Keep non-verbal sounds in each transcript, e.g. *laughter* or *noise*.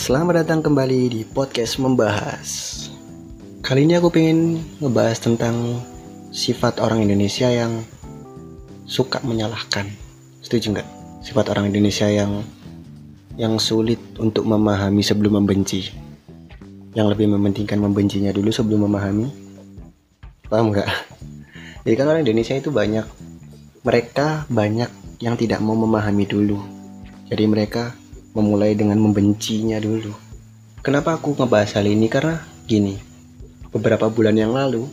Selamat datang kembali di podcast membahas. Kali ini aku pengen ngebahas tentang sifat orang Indonesia yang suka menyalahkan. Setuju nggak? Sifat orang Indonesia yang yang sulit untuk memahami sebelum membenci. Yang lebih mementingkan membencinya dulu sebelum memahami. Paham nggak? Jadi kan orang Indonesia itu banyak mereka banyak yang tidak mau memahami dulu. Jadi mereka memulai dengan membencinya dulu. Kenapa aku ngebahas hal ini? Karena gini, beberapa bulan yang lalu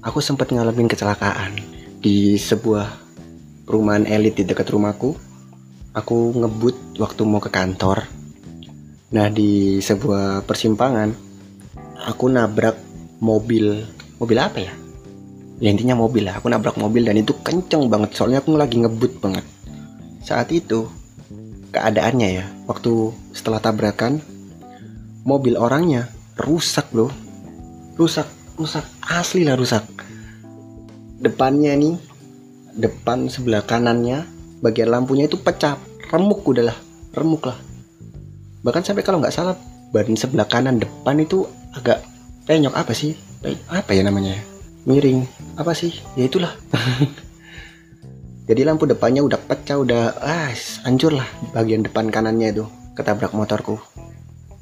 aku sempat ngalamin kecelakaan di sebuah perumahan elit di dekat rumahku. Aku ngebut waktu mau ke kantor. Nah di sebuah persimpangan aku nabrak mobil mobil apa ya? Ya intinya mobil lah. Aku nabrak mobil dan itu kenceng banget. Soalnya aku lagi ngebut banget. Saat itu keadaannya ya. Waktu setelah tabrakan mobil orangnya rusak loh rusak rusak. Asli lah rusak. Depannya nih depan sebelah kanannya bagian lampunya itu pecah. Remuk udahlah remuk lah. Bahkan sampai kalau nggak salah badan sebelah kanan depan itu agak penyok apa sih? Apa ya namanya? Miring. Apa sih? Ya itulah *laughs* jadi lampu depannya udah pecah udah ah hancur lah bagian depan kanannya itu ketabrak motorku.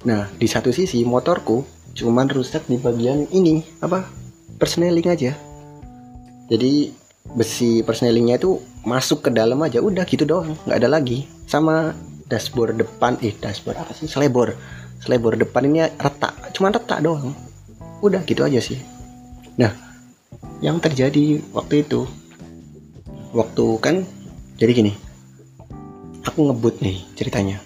Nah di satu sisi motorku cuman rusak di bagian ini apa persneling aja. Jadi besi persnelingnya itu masuk ke dalam aja udah gitu doang nggak ada lagi. Sama dashboard depan eh dashboard apa sih? Selebor. Selebor depan ini retak cuman retak doang. Udah gitu aja sih. Nah yang terjadi waktu itu waktu kan jadi gini aku ngebut nih ceritanya.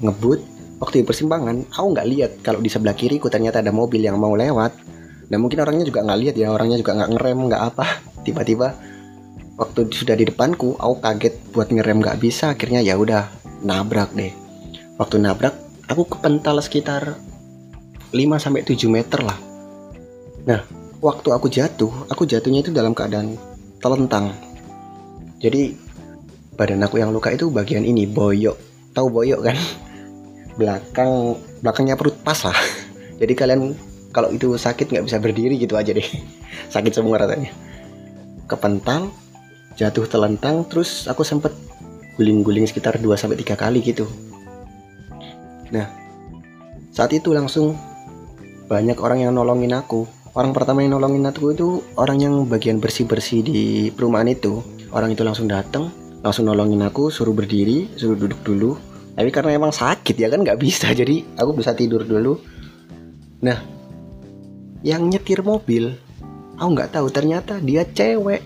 Ngebut waktu di persimpangan aku nggak lihat kalau di sebelah kiriku ternyata ada mobil yang mau lewat. Dan mungkin orangnya juga nggak lihat ya orangnya juga nggak ngerem nggak apa. *laughs* Tiba-tiba waktu sudah di depanku aku kaget buat ngerem nggak bisa akhirnya ya udah nabrak deh. Waktu nabrak aku kepental sekitar 5 sampai 7 meter lah. Nah waktu aku jatuh aku jatuhnya itu dalam keadaan telentang jadi badan aku yang luka itu bagian ini boyok. Tahu boyok kan? *laughs* Belakang belakangnya perut pas lah. *laughs* Jadi kalian kalau itu sakit nggak bisa berdiri gitu aja deh. *laughs* Sakit semua rasanya. Kepental jatuh telentang terus aku sempet guling-guling sekitar 2 sampai tiga kali gitu. Nah saat itu langsung banyak orang yang nolongin aku. Orang pertama yang nolongin aku itu orang yang bagian bersih-bersih di perumahan itu orang itu langsung datang langsung nolongin aku suruh berdiri suruh duduk dulu. Tapi karena emang sakit ya kan nggak bisa. Jadi aku bisa tidur dulu. Nah yang nyetir mobil aku nggak tahu ternyata dia cewek.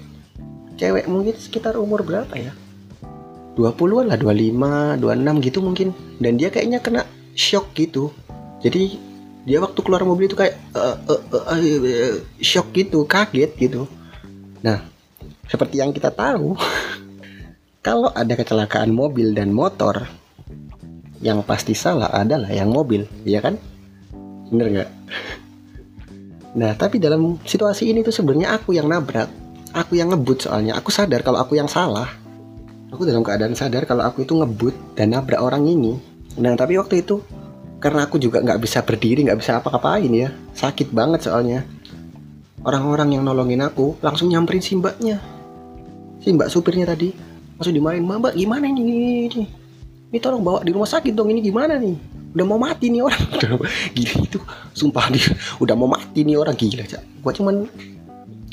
Cewek mungkin sekitar umur berapa ya? 20-an lah 25 26 gitu mungkin. Dan dia kayaknya kena shock gitu. Jadi dia waktu keluar mobil itu kayak uh, uh, uh, uh, shock gitu kaget gitu. Nah seperti yang kita tahu, kalau ada kecelakaan mobil dan motor, yang pasti salah adalah yang mobil, ya kan? Bener nggak? Nah, tapi dalam situasi ini tuh sebenarnya aku yang nabrak, aku yang ngebut soalnya. Aku sadar kalau aku yang salah. Aku dalam keadaan sadar kalau aku itu ngebut dan nabrak orang ini. Nah, tapi waktu itu karena aku juga nggak bisa berdiri, nggak bisa apa-apain ya, sakit banget soalnya. Orang-orang yang nolongin aku langsung nyamperin si mbaknya si mbak supirnya tadi langsung dimarahin mbak gimana ini? Ini ini tolong bawa di rumah sakit dong ini gimana nih? Udah mau mati nih orang. *laughs* Gila itu sumpah dia udah mau mati nih orang gila cak. Gua cuman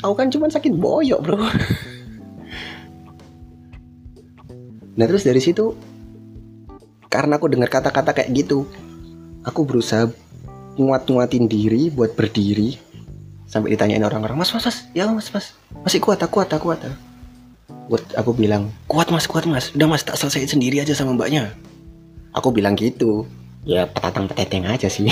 aku kan cuman sakit boyok bro. Nah terus dari situ karena aku dengar kata-kata kayak gitu aku berusaha nguat-nguatin diri buat berdiri sampai ditanyain orang-orang mas mas mas ya mas mas masih kuat aku kuat aku kuat buat aku bilang kuat mas kuat mas. Udah mas tak selesai sendiri aja sama mbaknya. Aku bilang gitu. Ya petatang peteteng aja sih.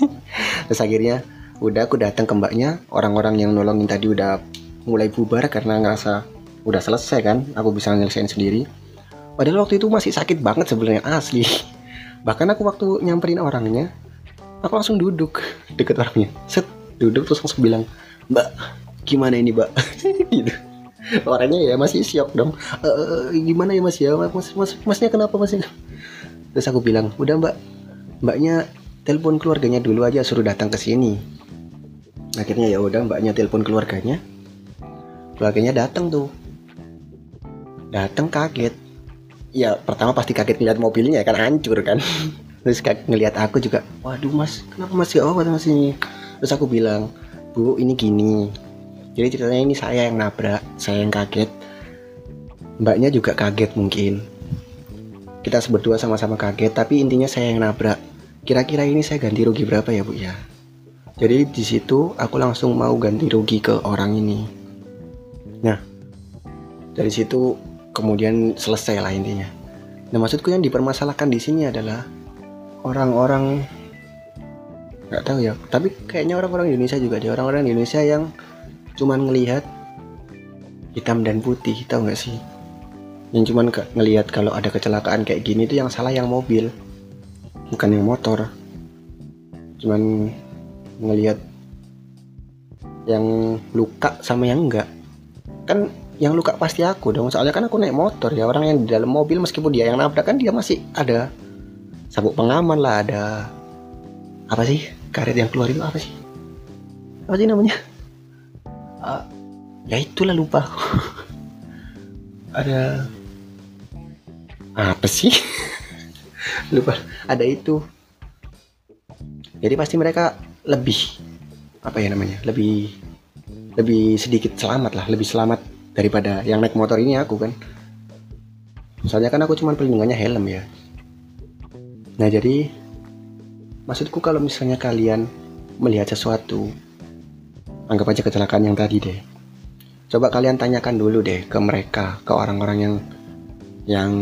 *laughs* Terus akhirnya udah aku datang ke mbaknya. Orang-orang yang nolongin tadi udah mulai bubar karena ngerasa udah selesai kan aku bisa nyelesain sendiri. Padahal waktu itu masih sakit banget sebenarnya asli. *laughs* Bahkan aku waktu nyamperin orangnya aku langsung duduk *laughs* deket orangnya. Set duduk terus langsung bilang mbak gimana ini mbak? Gitu *laughs* orangnya ya masih syok dong. E, gimana ya mas? Ya mas mas masnya kenapa mas? Terus aku bilang udah mbak. Mbaknya telepon keluarganya dulu aja suruh datang ke sini. Akhirnya ya udah mbaknya telepon keluarganya. Keluarganya datang tuh. Datang kaget. Ya pertama pasti kaget ngeliat mobilnya kan hancur kan. *laughs* Terus ngeliat aku juga waduh mas kenapa masih apa masih terus aku bilang bu ini gini jadi ceritanya ini saya yang nabrak saya yang kaget. Mbaknya juga kaget mungkin. Kita berdua sama-sama kaget tapi intinya saya yang nabrak. Kira-kira ini saya ganti rugi berapa ya bu ya? Jadi di situ aku langsung mau ganti rugi ke orang ini. Nah dari situ kemudian selesai lah intinya. Nah maksudku yang dipermasalahkan di sini adalah orang-orang nggak tahu ya. Tapi kayaknya orang-orang Indonesia juga ada orang-orang Indonesia yang cuman ngelihat hitam dan putih tahu nggak sih? Yang cuman ngelihat kalau ada kecelakaan kayak gini itu yang salah yang mobil bukan yang motor. Cuman ngelihat yang luka sama yang enggak. Kan yang luka pasti aku dong soalnya kan aku naik motor ya orang yang di dalam mobil meskipun dia yang nabrak kan dia masih ada sabuk pengaman lah ada apa sih? Karet yang keluar itu apa sih? Apa sih namanya uh, ya itulah lupa. Ada apa sih? *laughs* Lupa. Ada itu. Jadi pasti mereka lebih apa ya namanya lebih lebih sedikit selamat lah lebih selamat daripada yang naik motor ini aku kan. Misalnya kan aku cuma pelindungannya helm ya. Nah jadi maksudku kalau misalnya kalian melihat sesuatu anggap aja kecelakaan yang tadi deh coba kalian tanyakan dulu deh ke mereka ke orang-orang yang yang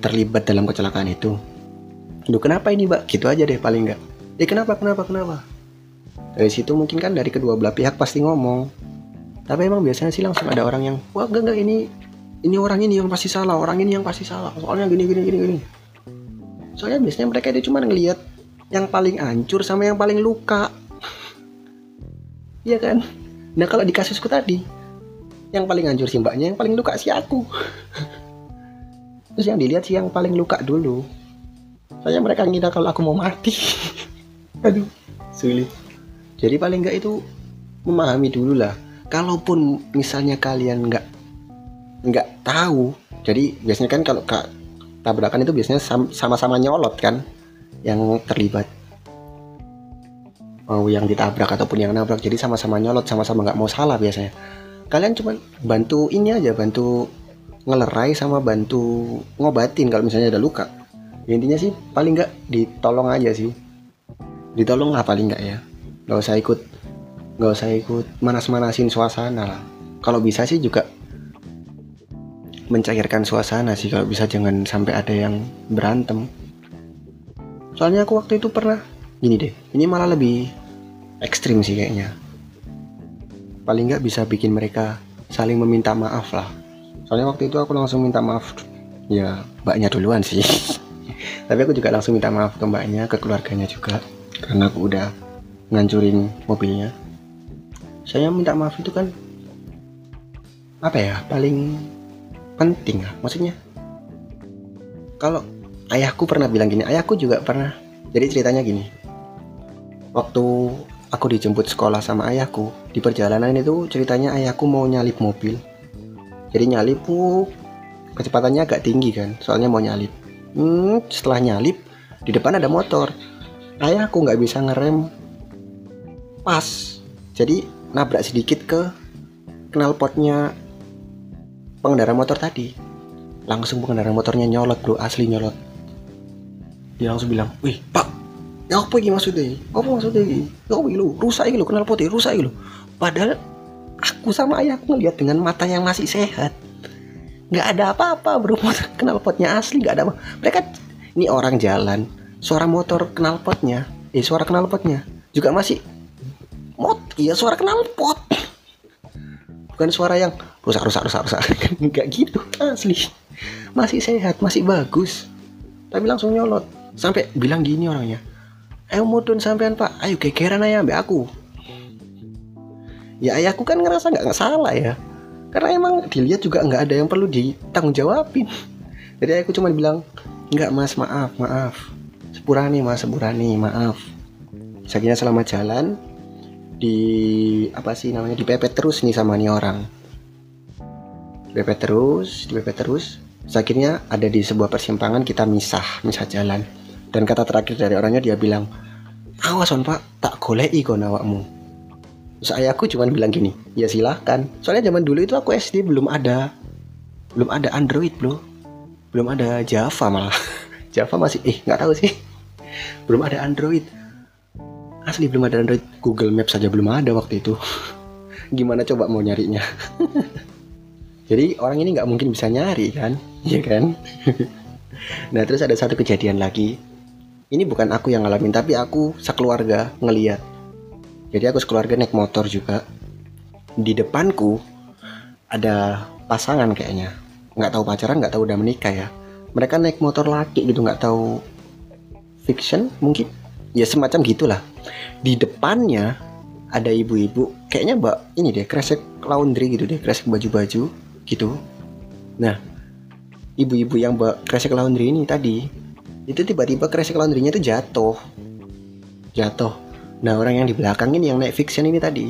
terlibat dalam kecelakaan itu Duh kenapa ini mbak? Gitu aja deh paling nggak. Eh kenapa kenapa kenapa? Dari situ mungkin kan dari kedua belah pihak pasti ngomong. Tapi emang biasanya sih langsung ada orang yang wah enggak enggak ini ini orang ini yang pasti salah, orang ini yang pasti salah. Soalnya gini gini gini gini. Soalnya biasanya mereka itu cuma ngelihat yang paling hancur sama yang paling luka. Iya kan? Nah kalau di kasusku tadi, yang paling hancur si mbaknya, yang paling luka si aku. *laughs* Terus yang dilihat sih yang paling luka dulu. Soalnya mereka ngira kalau aku mau mati. *laughs* Aduh, sulit. Jadi paling nggak itu memahami dulu lah. Kalaupun misalnya kalian nggak nggak tahu, jadi biasanya kan kalau kak tabrakan itu biasanya sama-sama nyolot kan yang terlibat mau yang ditabrak ataupun yang nabrak jadi sama-sama nyolot sama-sama nggak mau salah biasanya. Kalian cuma bantu ini aja bantu ngelerai sama bantu ngobatin kalau misalnya ada luka. Ya, intinya sih paling nggak ditolong aja sih. Ditolong lah paling nggak ya. Nggak usah ikut nggak usah ikut manas-manasin suasana lah. Kalau bisa sih juga mencairkan suasana sih kalau bisa jangan sampai ada yang berantem. Soalnya aku waktu itu pernah gini deh. Ini malah lebih ekstrim sih kayaknya. Paling nggak bisa bikin mereka saling meminta maaf lah. Soalnya waktu itu aku langsung minta maaf. Ya mbaknya duluan sih. *laughs* Tapi aku juga langsung minta maaf ke mbaknya ke keluarganya juga. Karena aku udah ngancurin mobilnya. Saya minta maaf itu kan apa ya paling penting lah. Maksudnya kalau ayahku pernah bilang gini ayahku juga pernah. Jadi ceritanya gini waktu aku dijemput sekolah sama ayahku di perjalanan itu ceritanya ayahku mau nyalip mobil. Jadi nyalip uh, kecepatannya agak tinggi kan soalnya mau nyalip. Hmm, setelah nyalip di depan ada motor. Ayahku nggak bisa ngerem. Pas. Jadi nabrak sedikit ke knalpotnya pengendara motor tadi. Langsung pengendara motornya nyolot bro asli nyolot. Dia langsung bilang wih pak ya apa ini maksudnya apa maksudnya ini? Ya apa ini rusak ini lo knalpotnya rusak lo padahal aku sama ayahku ngeliat dengan mata yang masih sehat. Nggak ada apa-apa bro. *laughs* Motor knalpotnya asli nggak ada apa. Mereka ini orang jalan. Suara motor knalpotnya eh suara knalpotnya juga masih mot iya suara knalpot bukan suara yang rusak rusak rusak rusak. *laughs* Nggak gitu asli. Masih sehat masih bagus. Tapi langsung nyolot. Sampai bilang gini orangnya ayo mudun sampean pak. Ayo gegeran aja ambil aku. Ya ayahku kan ngerasa nggak salah ya. Karena emang dilihat juga nggak ada yang perlu ditanggung jawabin jadi aku cuma bilang nggak mas maaf maaf. Sepurani mas sepurani maaf. Sakinah selama jalan. Di apa sih namanya dipepet terus nih sama nih orang. Dipepet terus dipepet terus. Akhirnya ada di sebuah persimpangan kita misah misah jalan dan kata terakhir dari orangnya dia bilang awas on pak tak golei kon awakmu. Saya aku cuman bilang gini ya silahkan soalnya zaman dulu itu aku SD belum ada. Belum ada Android bro. Belum ada Java malah. *laughs* Java masih eh nggak tahu sih. Belum ada Android. Asli belum ada Android. Google Maps saja belum ada waktu itu. *laughs* Gimana coba mau nyarinya? *laughs* Jadi orang ini nggak mungkin bisa nyari kan? Iya kan? Nah terus ada satu kejadian lagi ini bukan aku yang ngalamin tapi aku sekeluarga ngeliat. Jadi aku sekeluarga naik motor juga. Di depanku ada pasangan kayaknya. Nggak tahu pacaran nggak tahu udah menikah ya. Mereka naik motor laki gitu nggak tahu fiction mungkin. Ya semacam gitulah. Di depannya ada ibu-ibu kayaknya mbak ini deh kresek laundry gitu deh kresek baju-baju gitu. Nah ibu-ibu yang mbak kresek laundry ini tadi itu tiba-tiba kresek laundrynya itu jatuh. Jatuh. Nah orang yang di belakang ini yang naik fiction ini tadi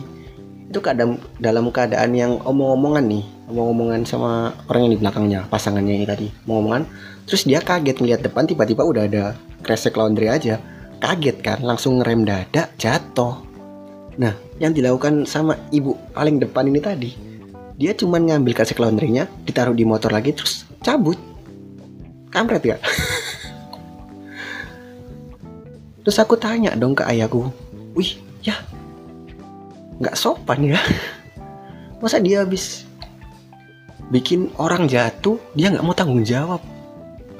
itu kadang dalam keadaan yang omong-omongan nih omong-omongan sama orang yang di belakangnya pasangannya ini tadi omong-omongan. Terus dia kaget ngeliat depan tiba-tiba udah ada kresek laundry aja. Kaget kan langsung ngerem dada jatuh. Nah yang dilakukan sama ibu paling depan ini tadi dia cuman ngambil kasih laundrynya ditaruh di motor lagi terus cabut. Kampret ya *laughs* terus aku tanya dong ke ayahku wih ya nggak sopan ya? *laughs* Masa dia habis bikin orang jatuh dia nggak mau tanggung jawab?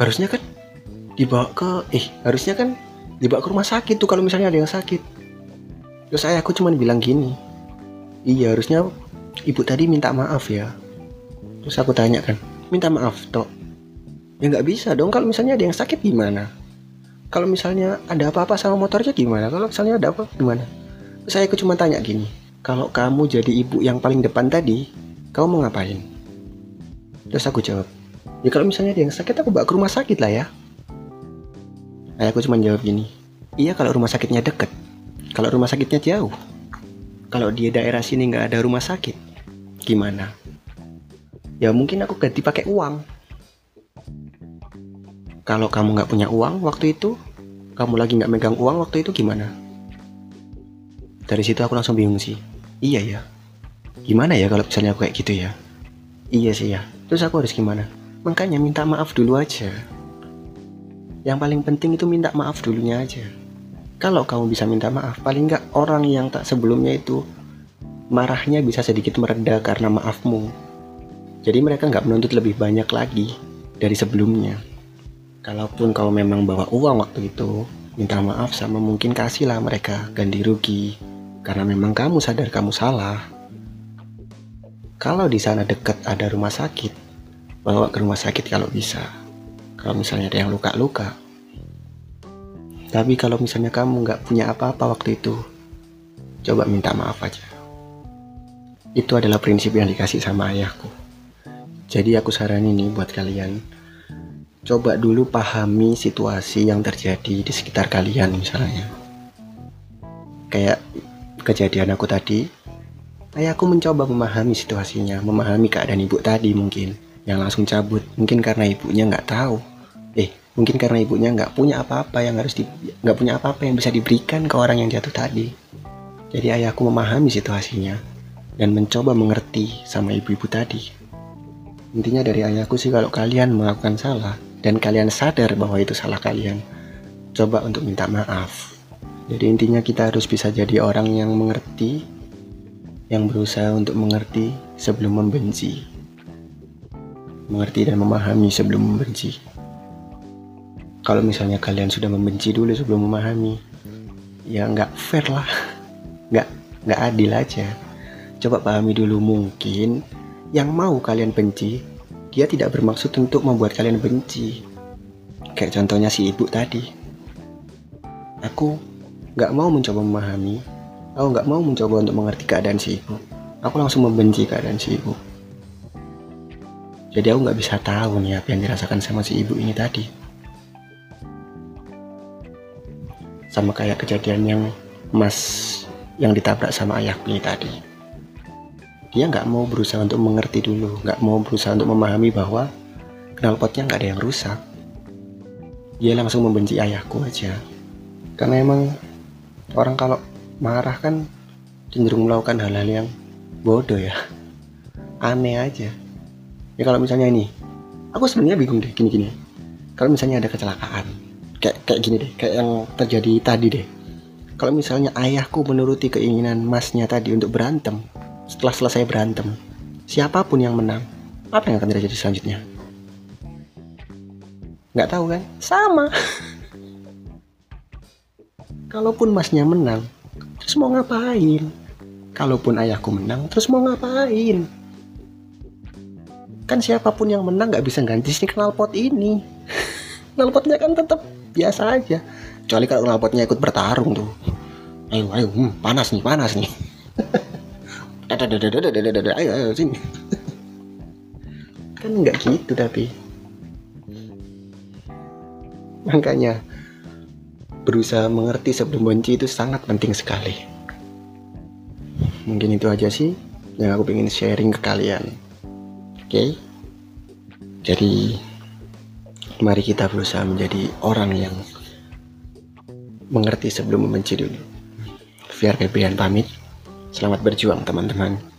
Harusnya kan dibawa ke eh harusnya kan dibawa ke rumah sakit tuh kalau misalnya ada yang sakit. Terus saya aku cuma bilang gini iya harusnya ibu tadi minta maaf ya. Terus aku tanya kan minta maaf toh ya nggak bisa dong kalau misalnya ada yang sakit gimana kalau misalnya ada apa-apa sama motornya gimana kalau misalnya ada apa gimana saya aku cuma tanya gini kalau kamu jadi ibu yang paling depan tadi kamu mau ngapain terus aku jawab ya kalau misalnya ada yang sakit aku bawa ke rumah sakit lah ya Ayahku cuma jawab gini, iya kalau rumah sakitnya deket. Kalau rumah sakitnya jauh. Kalau di daerah sini nggak ada rumah sakit, gimana? Ya mungkin aku ganti pakai uang. Kalau kamu nggak punya uang waktu itu, kamu lagi nggak megang uang waktu itu gimana? Dari situ aku langsung bingung sih. Iya ya. Gimana ya kalau misalnya aku kayak gitu ya? Iya sih ya. Terus aku harus gimana? Makanya minta maaf dulu aja. Yang paling penting itu minta maaf dulunya aja. Kalau kamu bisa minta maaf, paling nggak orang yang tak sebelumnya itu marahnya bisa sedikit mereda karena maafmu. Jadi mereka nggak menuntut lebih banyak lagi dari sebelumnya. Kalaupun kau memang bawa uang waktu itu, minta maaf sama mungkin kasihlah mereka. Ganti rugi. Karena memang kamu sadar kamu salah. Kalau di sana dekat ada rumah sakit, bawa ke rumah sakit kalau bisa. Kalau misalnya ada yang luka-luka. Tapi kalau misalnya kamu nggak punya apa-apa waktu itu coba minta maaf aja. Itu adalah prinsip yang dikasih sama ayahku. Jadi aku saranin nih buat kalian coba dulu pahami situasi yang terjadi di sekitar kalian misalnya. Kayak kejadian aku tadi. Ayahku mencoba memahami situasinya memahami keadaan ibu tadi mungkin yang langsung cabut. Mungkin karena ibunya nggak tahu. Eh mungkin karena ibunya nggak punya apa-apa yang harus di nggak punya apa-apa yang bisa diberikan ke orang yang jatuh tadi. Jadi ayahku memahami situasinya dan mencoba mengerti sama ibu-ibu tadi. Intinya dari ayahku sih kalau kalian melakukan salah dan kalian sadar bahwa itu salah kalian. Coba untuk minta maaf. Jadi intinya kita harus bisa jadi orang yang mengerti yang berusaha untuk mengerti sebelum membenci. Mengerti dan memahami sebelum membenci. Kalau misalnya kalian sudah membenci dulu sebelum memahami ya nggak fair lah. *laughs* Nggak nggak adil aja. Coba pahami dulu mungkin yang mau kalian benci dia tidak bermaksud untuk membuat kalian benci. Kayak contohnya si ibu tadi. Aku nggak mau mencoba memahami. Aku nggak mau mencoba untuk mengerti keadaan si ibu. Aku langsung membenci keadaan si ibu. Jadi aku nggak bisa tahu nih apa yang dirasakan sama si ibu ini tadi. Sama kayak kejadian yang mas yang ditabrak sama ayahku ini tadi dia nggak mau berusaha untuk mengerti dulu nggak mau berusaha untuk memahami bahwa knalpotnya nggak ada yang rusak. Dia langsung membenci ayahku aja. Karena emang orang kalau marah kan cenderung melakukan hal-hal yang bodoh ya. Aneh aja. Ya kalau misalnya ini aku sebenarnya bingung deh gini-gini. Kalau misalnya ada kecelakaan kayak kayak gini deh kayak yang terjadi tadi deh. Kalau misalnya ayahku menuruti keinginan masnya tadi untuk berantem setelah selesai berantem siapa pun yang menang apa yang akan terjadi selanjutnya? Nggak tahu kan? Sama. *laughs* Kalaupun masnya menang terus mau ngapain? Kalaupun ayahku menang terus mau ngapain? Kan siapa pun yang menang nggak bisa ganti si knalpot ini. *laughs* Knalpotnya kan tetap biasa aja. Kecuali kalau knalpotnya ikut bertarung tuh. Ayo ayo hmm, panas nih panas nih ayo ayo sini kan nggak gitu tapi Makanya berusaha mengerti sebelum benci itu sangat penting sekali. Mungkin itu aja sih yang aku pengen sharing ke kalian. Oke? Okay? Jadi mari kita berusaha menjadi orang yang mengerti sebelum membenci dulu. Biar Febian pamit. Selamat berjuang teman-teman.